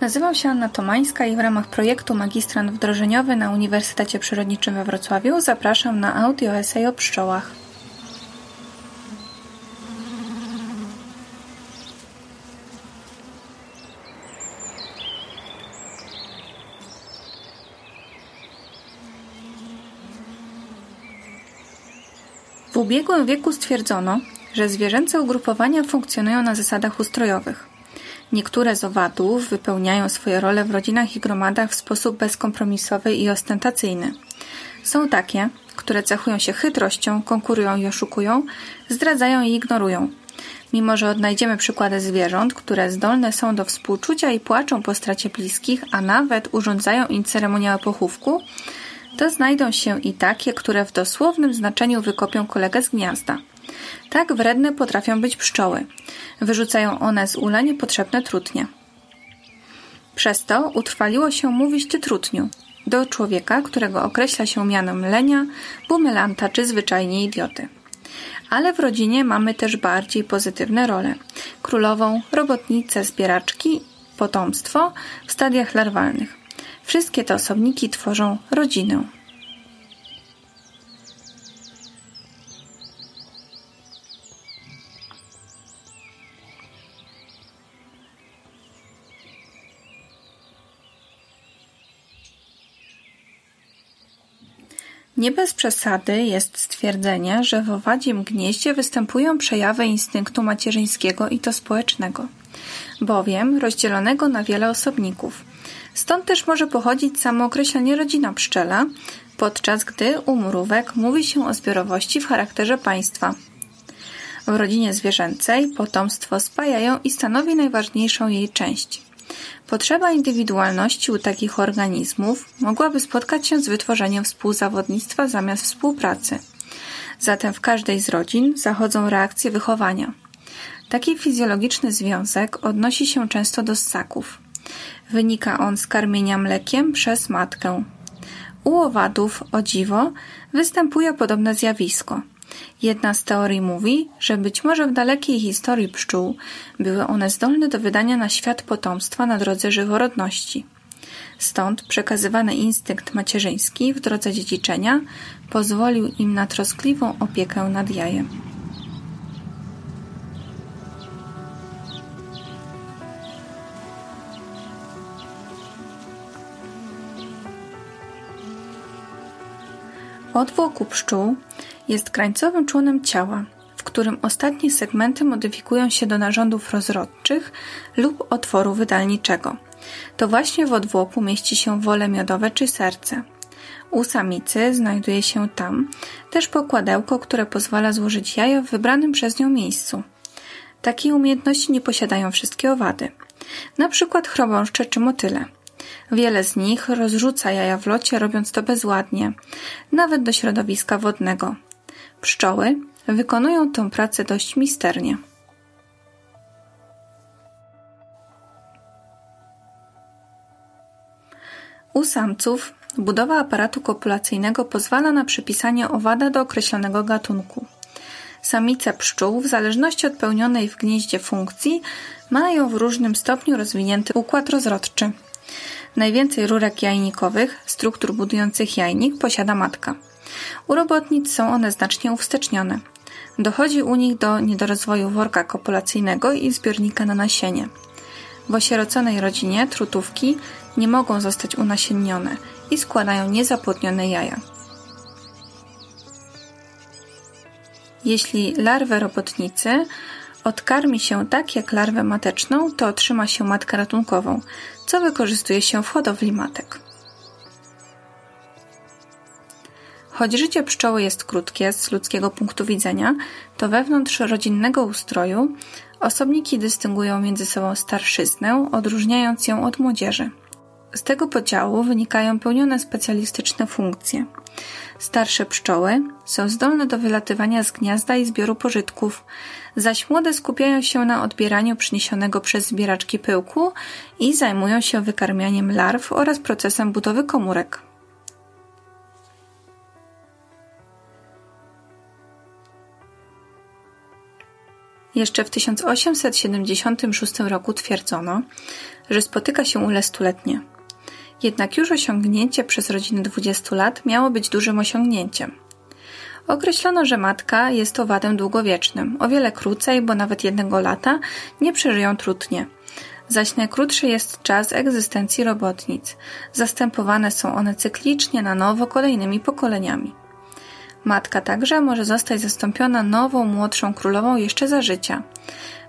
Nazywam się Anna Tomańska i w ramach projektu Magistrant Wdrożeniowy na Uniwersytecie Przyrodniczym we Wrocławiu zapraszam na audio esej o pszczołach. W ubiegłym wieku stwierdzono, że zwierzęce ugrupowania funkcjonują na zasadach ustrojowych. Niektóre z owadów wypełniają swoje role w rodzinach i gromadach w sposób bezkompromisowy i ostentacyjny. Są takie, które cechują się chytrością, konkurują i oszukują, zdradzają i ignorują. Mimo, że odnajdziemy przykłady zwierząt, które zdolne są do współczucia i płaczą po stracie bliskich, a nawet urządzają im ceremoniały pochówku, to znajdą się i takie, które w dosłownym znaczeniu wykopią kolegę z gniazda. Tak wredne potrafią być pszczoły. Wyrzucają one z ula niepotrzebne trutnie. Przez to utrwaliło się mówić ty trutniu do człowieka, którego określa się mianem lenia, bumelanta czy zwyczajnie idioty. Ale w rodzinie mamy też bardziej pozytywne role. Królową, robotnicę, zbieraczki, potomstwo w stadiach larwalnych. Wszystkie te osobniki tworzą rodzinę. Nie bez przesady jest stwierdzenie, że w owadzim gnieździe występują przejawy instynktu macierzyńskiego i to społecznego, bowiem rozdzielonego na wiele osobników. Stąd też może pochodzić samo określenie rodzina pszczela, podczas gdy u mrówek mówi się o zbiorowości w charakterze państwa. W rodzinie zwierzęcej potomstwo spajają i stanowi najważniejszą jej część. Potrzeba indywidualności u takich organizmów mogłaby spotkać się z wytworzeniem współzawodnictwa zamiast współpracy. Zatem w każdej z rodzin zachodzą reakcje wychowania. Taki fizjologiczny związek odnosi się często do ssaków. Wynika on z karmienia mlekiem przez matkę. U owadów, o dziwo, występuje podobne zjawisko – Jedna z teorii mówi, że być może w dalekiej historii pszczół były one zdolne do wydania na świat potomstwa na drodze żyworodności. Stąd przekazywany instynkt macierzyński w drodze dziedziczenia pozwolił im na troskliwą opiekę nad jajem. Odwłoku pszczół jest krańcowym członem ciała, w którym ostatnie segmenty modyfikują się do narządów rozrodczych lub otworu wydalniczego. To właśnie w odwłoku mieści się wole miodowe czy serce. U samicy znajduje się tam też pokładełko, które pozwala złożyć jaja w wybranym przez nią miejscu. Takiej umiejętności nie posiadają wszystkie owady, na przykład chrobąszcze czy motyle. Wiele z nich rozrzuca jaja w locie, robiąc to bezładnie, nawet do środowiska wodnego. Pszczoły wykonują tę pracę dość misternie. U samców budowa aparatu kopulacyjnego pozwala na przypisanie owada do określonego gatunku. Samice pszczół, w zależności od pełnionej w gnieździe funkcji, mają w różnym stopniu rozwinięty układ rozrodczy. Najwięcej rurek jajnikowych, struktur budujących jajnik, posiada matka. U robotnic są one znacznie uwstecznione. Dochodzi u nich do niedorozwoju worka kopulacyjnego i zbiornika na nasienie. W osieroconej rodzinie trutówki nie mogą zostać unasiennione i składają niezapłodnione jaja. Jeśli larwę robotnicy odkarmi się tak jak larwę mateczną, to otrzyma się matkę ratunkową, co wykorzystuje się w hodowli matek. Choć życie pszczoły jest krótkie z ludzkiego punktu widzenia, to wewnątrz rodzinnego ustroju osobniki dystyngują między sobą starszyznę, odróżniając ją od młodzieży. Z tego podziału wynikają pełnione specjalistyczne funkcje. Starsze pszczoły są zdolne do wylatywania z gniazda i zbioru pożytków, zaś młode skupiają się na odbieraniu przyniesionego przez zbieraczki pyłku i zajmują się wykarmianiem larw oraz procesem budowy komórek. Jeszcze w 1876 roku twierdzono, że spotyka się ule stuletnie. Jednak już osiągnięcie przez rodzinę 20 lat miało być dużym osiągnięciem. Określono, że matka jest owadem długowiecznym, o wiele krócej, bo nawet jednego lata nie przeżyją trudnie. Zaś najkrótszy jest czas egzystencji robotnic. Zastępowane są one cyklicznie na nowo kolejnymi pokoleniami. Matka także może zostać zastąpiona nową, młodszą królową jeszcze za życia.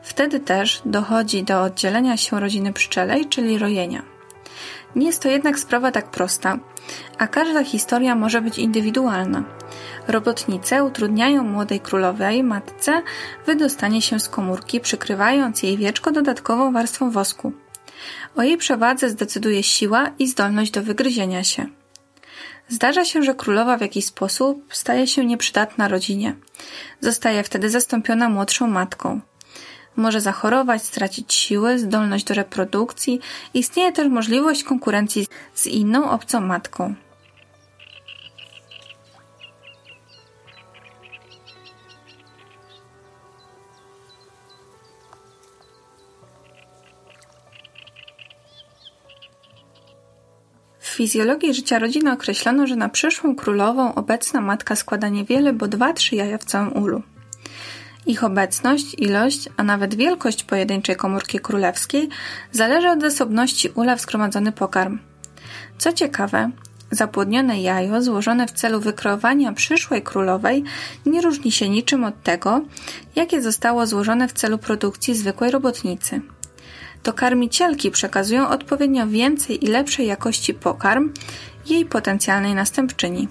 Wtedy też dochodzi do oddzielenia się rodziny pszczelej, czyli rojenia. Nie jest to jednak sprawa tak prosta, a każda historia może być indywidualna. Robotnice utrudniają młodej królowej matce wydostanie się z komórki, przykrywając jej wieczko dodatkową warstwą wosku. O jej przewadze zdecyduje siła i zdolność do wygryzienia się. Zdarza się, że królowa w jakiś sposób staje się nieprzydatna rodzinie. Zostaje wtedy zastąpiona młodszą matką. Może zachorować, stracić siły, zdolność do reprodukcji. Istnieje też możliwość konkurencji z inną obcą matką. Fizjologii życia rodziny określono, że na przyszłą królową obecna matka składa niewiele, bo dwa-trzy jaja w całym ulu. Ich obecność, ilość, a nawet wielkość pojedynczej komórki królewskiej zależy od zasobności ula w zgromadzony pokarm. Co ciekawe, zapłodnione jajo złożone w celu wykreowania przyszłej królowej nie różni się niczym od tego, jakie zostało złożone w celu produkcji zwykłej robotnicy to karmicielki przekazują odpowiednio więcej i lepszej jakości pokarm jej potencjalnej następczyni.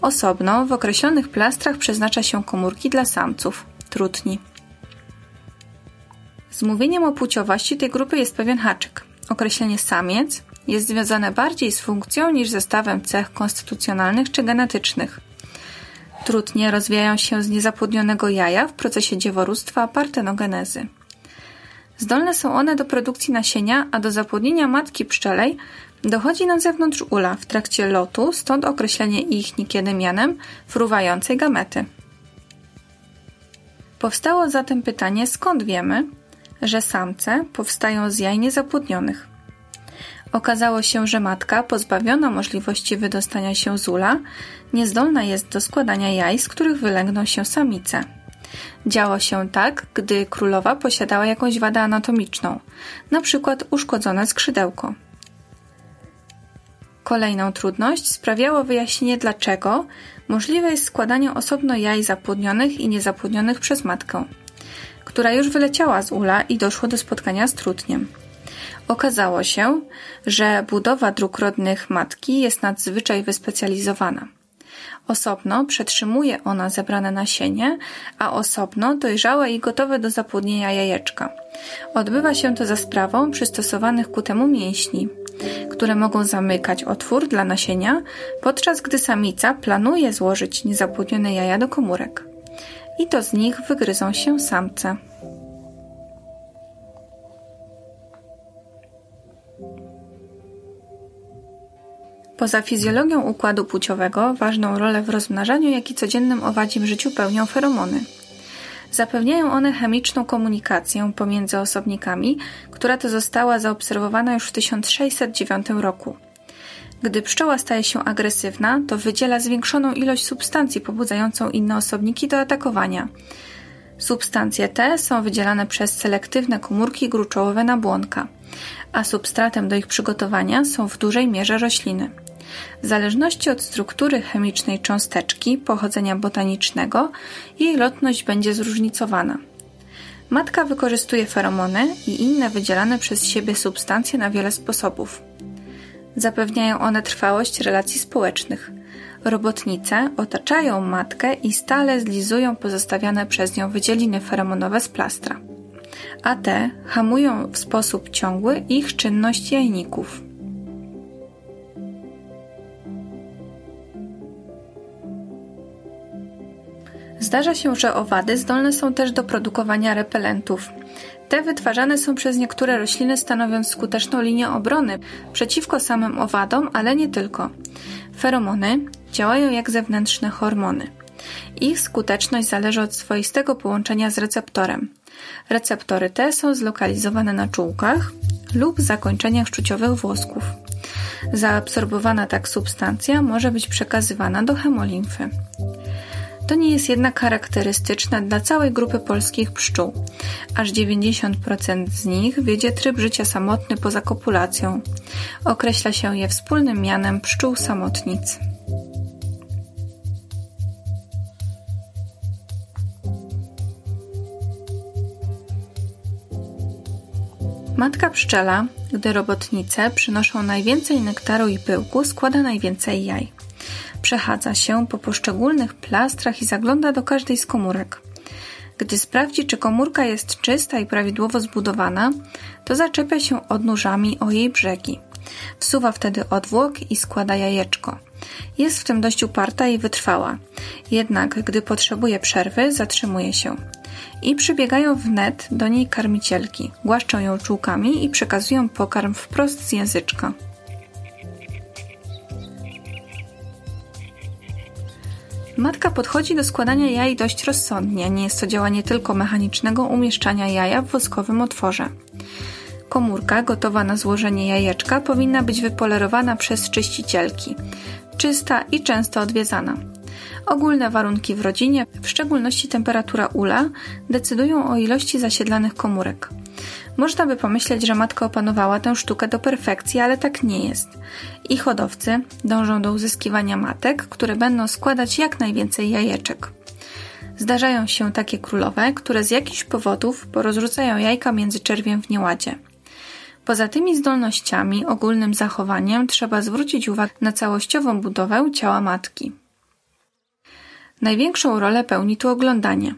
Osobno w określonych plastrach przeznacza się komórki dla samców, trutni. Z mówieniem o płciowości tej grupy jest pewien haczyk. Określenie samiec jest związane bardziej z funkcją niż zestawem cech konstytucjonalnych czy genetycznych. Trutnie rozwijają się z niezapłodnionego jaja w procesie dzieworództwa partenogenezy. Zdolne są one do produkcji nasienia, a do zapłodnienia matki pszczelej dochodzi na zewnątrz ula w trakcie lotu, stąd określenie ich niekiedy mianem fruwającej gamety. Powstało zatem pytanie, skąd wiemy, że samce powstają z jaj niezapłodnionych. Okazało się, że matka, pozbawiona możliwości wydostania się z ula, niezdolna jest do składania jaj, z których wylęgną się samice. Działo się tak, gdy królowa posiadała jakąś wadę anatomiczną, na przykład uszkodzone skrzydełko. Kolejną trudność sprawiało wyjaśnienie dlaczego możliwe jest składanie osobno jaj zapłodnionych i niezapłodnionych przez matkę, która już wyleciała z ula i doszło do spotkania z trutniem. Okazało się, że budowa dróg rodnych matki jest nadzwyczaj wyspecjalizowana. Osobno przetrzymuje ona zebrane nasienie, a osobno dojrzałe i gotowe do zapłodnienia jajeczka. Odbywa się to za sprawą przystosowanych ku temu mięśni, które mogą zamykać otwór dla nasienia, podczas gdy samica planuje złożyć niezapłodnione jaja do komórek. I to z nich wygryzą się samce. Poza fizjologią układu płciowego ważną rolę w rozmnażaniu, jak i codziennym owadzim życiu pełnią feromony. Zapewniają one chemiczną komunikację pomiędzy osobnikami, która to została zaobserwowana już w 1609 roku. Gdy pszczoła staje się agresywna, to wydziela zwiększoną ilość substancji pobudzającą inne osobniki do atakowania. Substancje te są wydzielane przez selektywne komórki gruczołowe nabłonka, a substratem do ich przygotowania są w dużej mierze rośliny. W zależności od struktury chemicznej cząsteczki pochodzenia botanicznego, jej lotność będzie zróżnicowana. Matka wykorzystuje feromony i inne wydzielane przez siebie substancje na wiele sposobów. Zapewniają one trwałość relacji społecznych. Robotnice otaczają matkę i stale zlizują pozostawiane przez nią wydzieliny feromonowe z plastra, a te hamują w sposób ciągły ich czynność jajników. Zdarza się, że owady zdolne są też do produkowania repelentów. Te wytwarzane są przez niektóre rośliny, stanowiąc skuteczną linię obrony przeciwko samym owadom, ale nie tylko. Feromony działają jak zewnętrzne hormony. Ich skuteczność zależy od swoistego połączenia z receptorem. Receptory te są zlokalizowane na czułkach lub zakończeniach szczuciowych włosków. Zaabsorbowana tak substancja może być przekazywana do hemolimfy. To nie jest jednak charakterystyczne dla całej grupy polskich pszczół. Aż 90% z nich wiedzie tryb życia samotny poza kopulacją. Określa się je wspólnym mianem pszczół samotnic. Matka pszczela, gdy robotnice przynoszą najwięcej nektaru i pyłku, składa najwięcej jaj. Przechadza się po poszczególnych plastrach i zagląda do każdej z komórek. Gdy sprawdzi, czy komórka jest czysta i prawidłowo zbudowana, to zaczepia się odnóżami o jej brzegi. Wsuwa wtedy odwłok i składa jajeczko. Jest w tym dość uparta i wytrwała. Jednak gdy potrzebuje przerwy, zatrzymuje się. I przybiegają wnet do niej karmicielki. Głaszczą ją czułkami i przekazują pokarm wprost z języczka. Matka podchodzi do składania jaj dość rozsądnie. Nie jest to działanie tylko mechanicznego umieszczania jaja w woskowym otworze. Komórka gotowa na złożenie jajeczka powinna być wypolerowana przez czyścicielki, czysta i często odwiedzana. Ogólne warunki w rodzinie, w szczególności temperatura ula, decydują o ilości zasiedlanych komórek. Można by pomyśleć, że matka opanowała tę sztukę do perfekcji, ale tak nie jest. I hodowcy dążą do uzyskiwania matek, które będą składać jak najwięcej jajeczek. Zdarzają się takie królowe, które z jakichś powodów porozrzucają jajka między czerwiem w nieładzie. Poza tymi zdolnościami, ogólnym zachowaniem trzeba zwrócić uwagę na całościową budowę ciała matki. Największą rolę pełni tu oglądanie.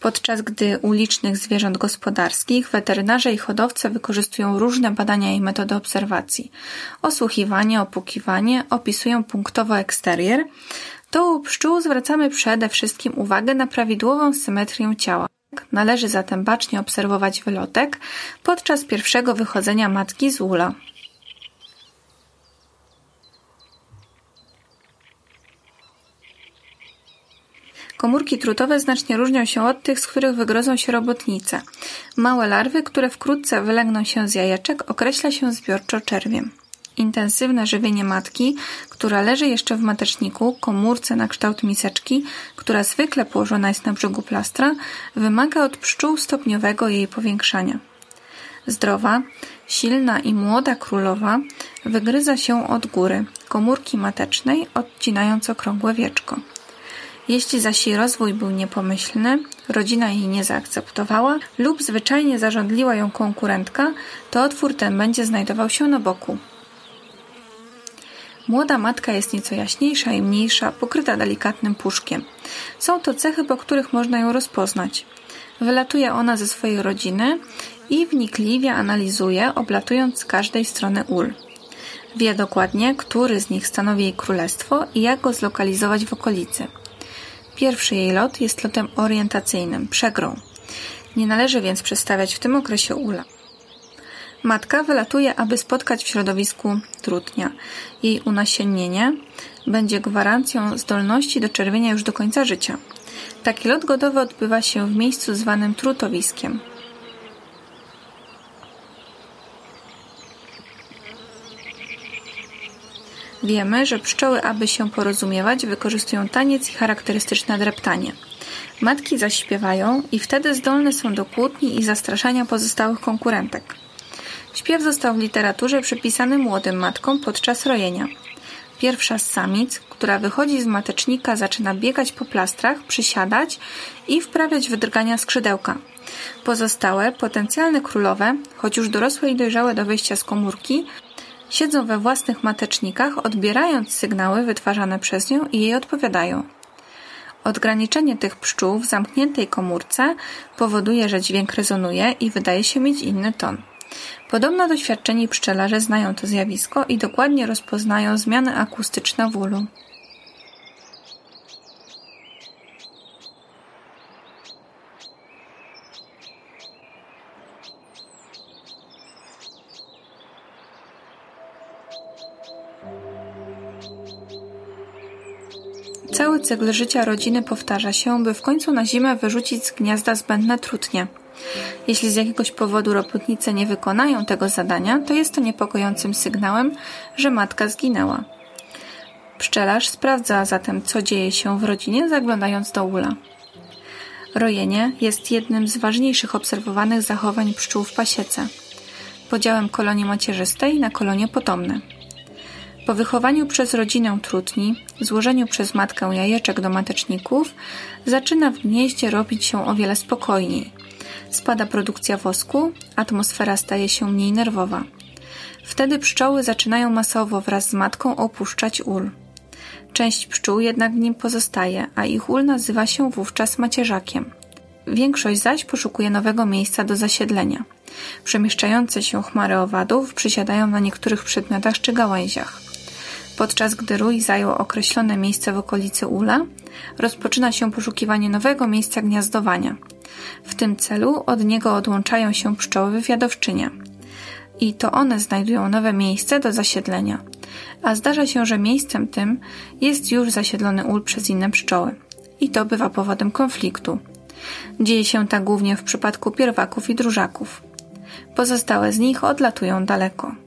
Podczas gdy u licznych zwierząt gospodarskich weterynarze i hodowcy wykorzystują różne badania i metody obserwacji. Osłuchiwanie, opukiwanie opisują punktowo eksterier, to u pszczół zwracamy przede wszystkim uwagę na prawidłową symetrię ciała. Należy zatem bacznie obserwować wylotek podczas pierwszego wychodzenia matki z ula. Komórki trutowe znacznie różnią się od tych, z których wygrodzą się robotnice. Małe larwy, które wkrótce wylegną się z jajeczek, określa się zbiorczo czerwiem. Intensywne żywienie matki, która leży jeszcze w mateczniku, komórce na kształt miseczki, która zwykle położona jest na brzegu plastra, wymaga od pszczół stopniowego jej powiększania. Zdrowa, silna i młoda królowa wygryza się od góry komórki matecznej, odcinając okrągłe wieczko. Jeśli zaś jej rozwój był niepomyślny, rodzina jej nie zaakceptowała lub zwyczajnie zarządliła ją konkurentka, to otwór ten będzie znajdował się na boku. Młoda matka jest nieco jaśniejsza i mniejsza, pokryta delikatnym puszkiem. Są to cechy, po których można ją rozpoznać. Wylatuje ona ze swojej rodziny i wnikliwie analizuje, oblatując z każdej strony ul. Wie dokładnie, który z nich stanowi jej królestwo i jak go zlokalizować w okolicy. Pierwszy jej lot jest lotem orientacyjnym, przegrą. Nie należy więc przestawiać w tym okresie ula. Matka wylatuje, aby spotkać w środowisku trutnia. Jej unasiennienie będzie gwarancją zdolności do czerwienia już do końca życia. Taki lot godowy odbywa się w miejscu zwanym trutowiskiem. Wiemy, że pszczoły, aby się porozumiewać, wykorzystują taniec i charakterystyczne dreptanie. Matki zaś śpiewają i wtedy zdolne są do kłótni i zastraszania pozostałych konkurentek. Śpiew został w literaturze przypisany młodym matkom podczas rojenia. Pierwsza z samic, która wychodzi z matecznika, zaczyna biegać po plastrach, przysiadać i wprawiać wydrgania skrzydełka. Pozostałe, potencjalne królowe, choć już dorosłe i dojrzałe do wyjścia z komórki, Siedzą we własnych matecznikach, odbierając sygnały wytwarzane przez nią i jej odpowiadają. Odgraniczenie tych pszczół w zamkniętej komórce powoduje, że dźwięk rezonuje i wydaje się mieć inny ton. Podobno doświadczeni pszczelarze znają to zjawisko i dokładnie rozpoznają zmiany akustyczne w ulu. Cykl życia rodziny powtarza się, by w końcu na zimę wyrzucić z gniazda zbędne trutnie. Jeśli z jakiegoś powodu robotnice nie wykonają tego zadania, to jest to niepokojącym sygnałem, że matka zginęła. Pszczelarz sprawdza zatem, co dzieje się w rodzinie, zaglądając do ula. Rojenie jest jednym z ważniejszych obserwowanych zachowań pszczół w pasiece. Podziałem kolonii macierzystej na kolonie potomne. Po wychowaniu przez rodzinę trutni, złożeniu przez matkę jajeczek do mateczników, zaczyna w gnieździe robić się o wiele spokojniej. Spada produkcja wosku, atmosfera staje się mniej nerwowa. Wtedy pszczoły zaczynają masowo wraz z matką opuszczać ul. Część pszczół jednak w nim pozostaje, a ich ul nazywa się wówczas macierzakiem. Większość zaś poszukuje nowego miejsca do zasiedlenia. Przemieszczające się chmary owadów przysiadają na niektórych przedmiotach czy gałęziach. Podczas gdy rój zajął określone miejsce w okolicy ula, rozpoczyna się poszukiwanie nowego miejsca gniazdowania. W tym celu od niego odłączają się pszczoły wywiadowczynie. I to one znajdują nowe miejsce do zasiedlenia. A zdarza się, że miejscem tym jest już zasiedlony ul przez inne pszczoły. I to bywa powodem konfliktu. Dzieje się tak głównie w przypadku pierwaków i drużaków. Pozostałe z nich odlatują daleko.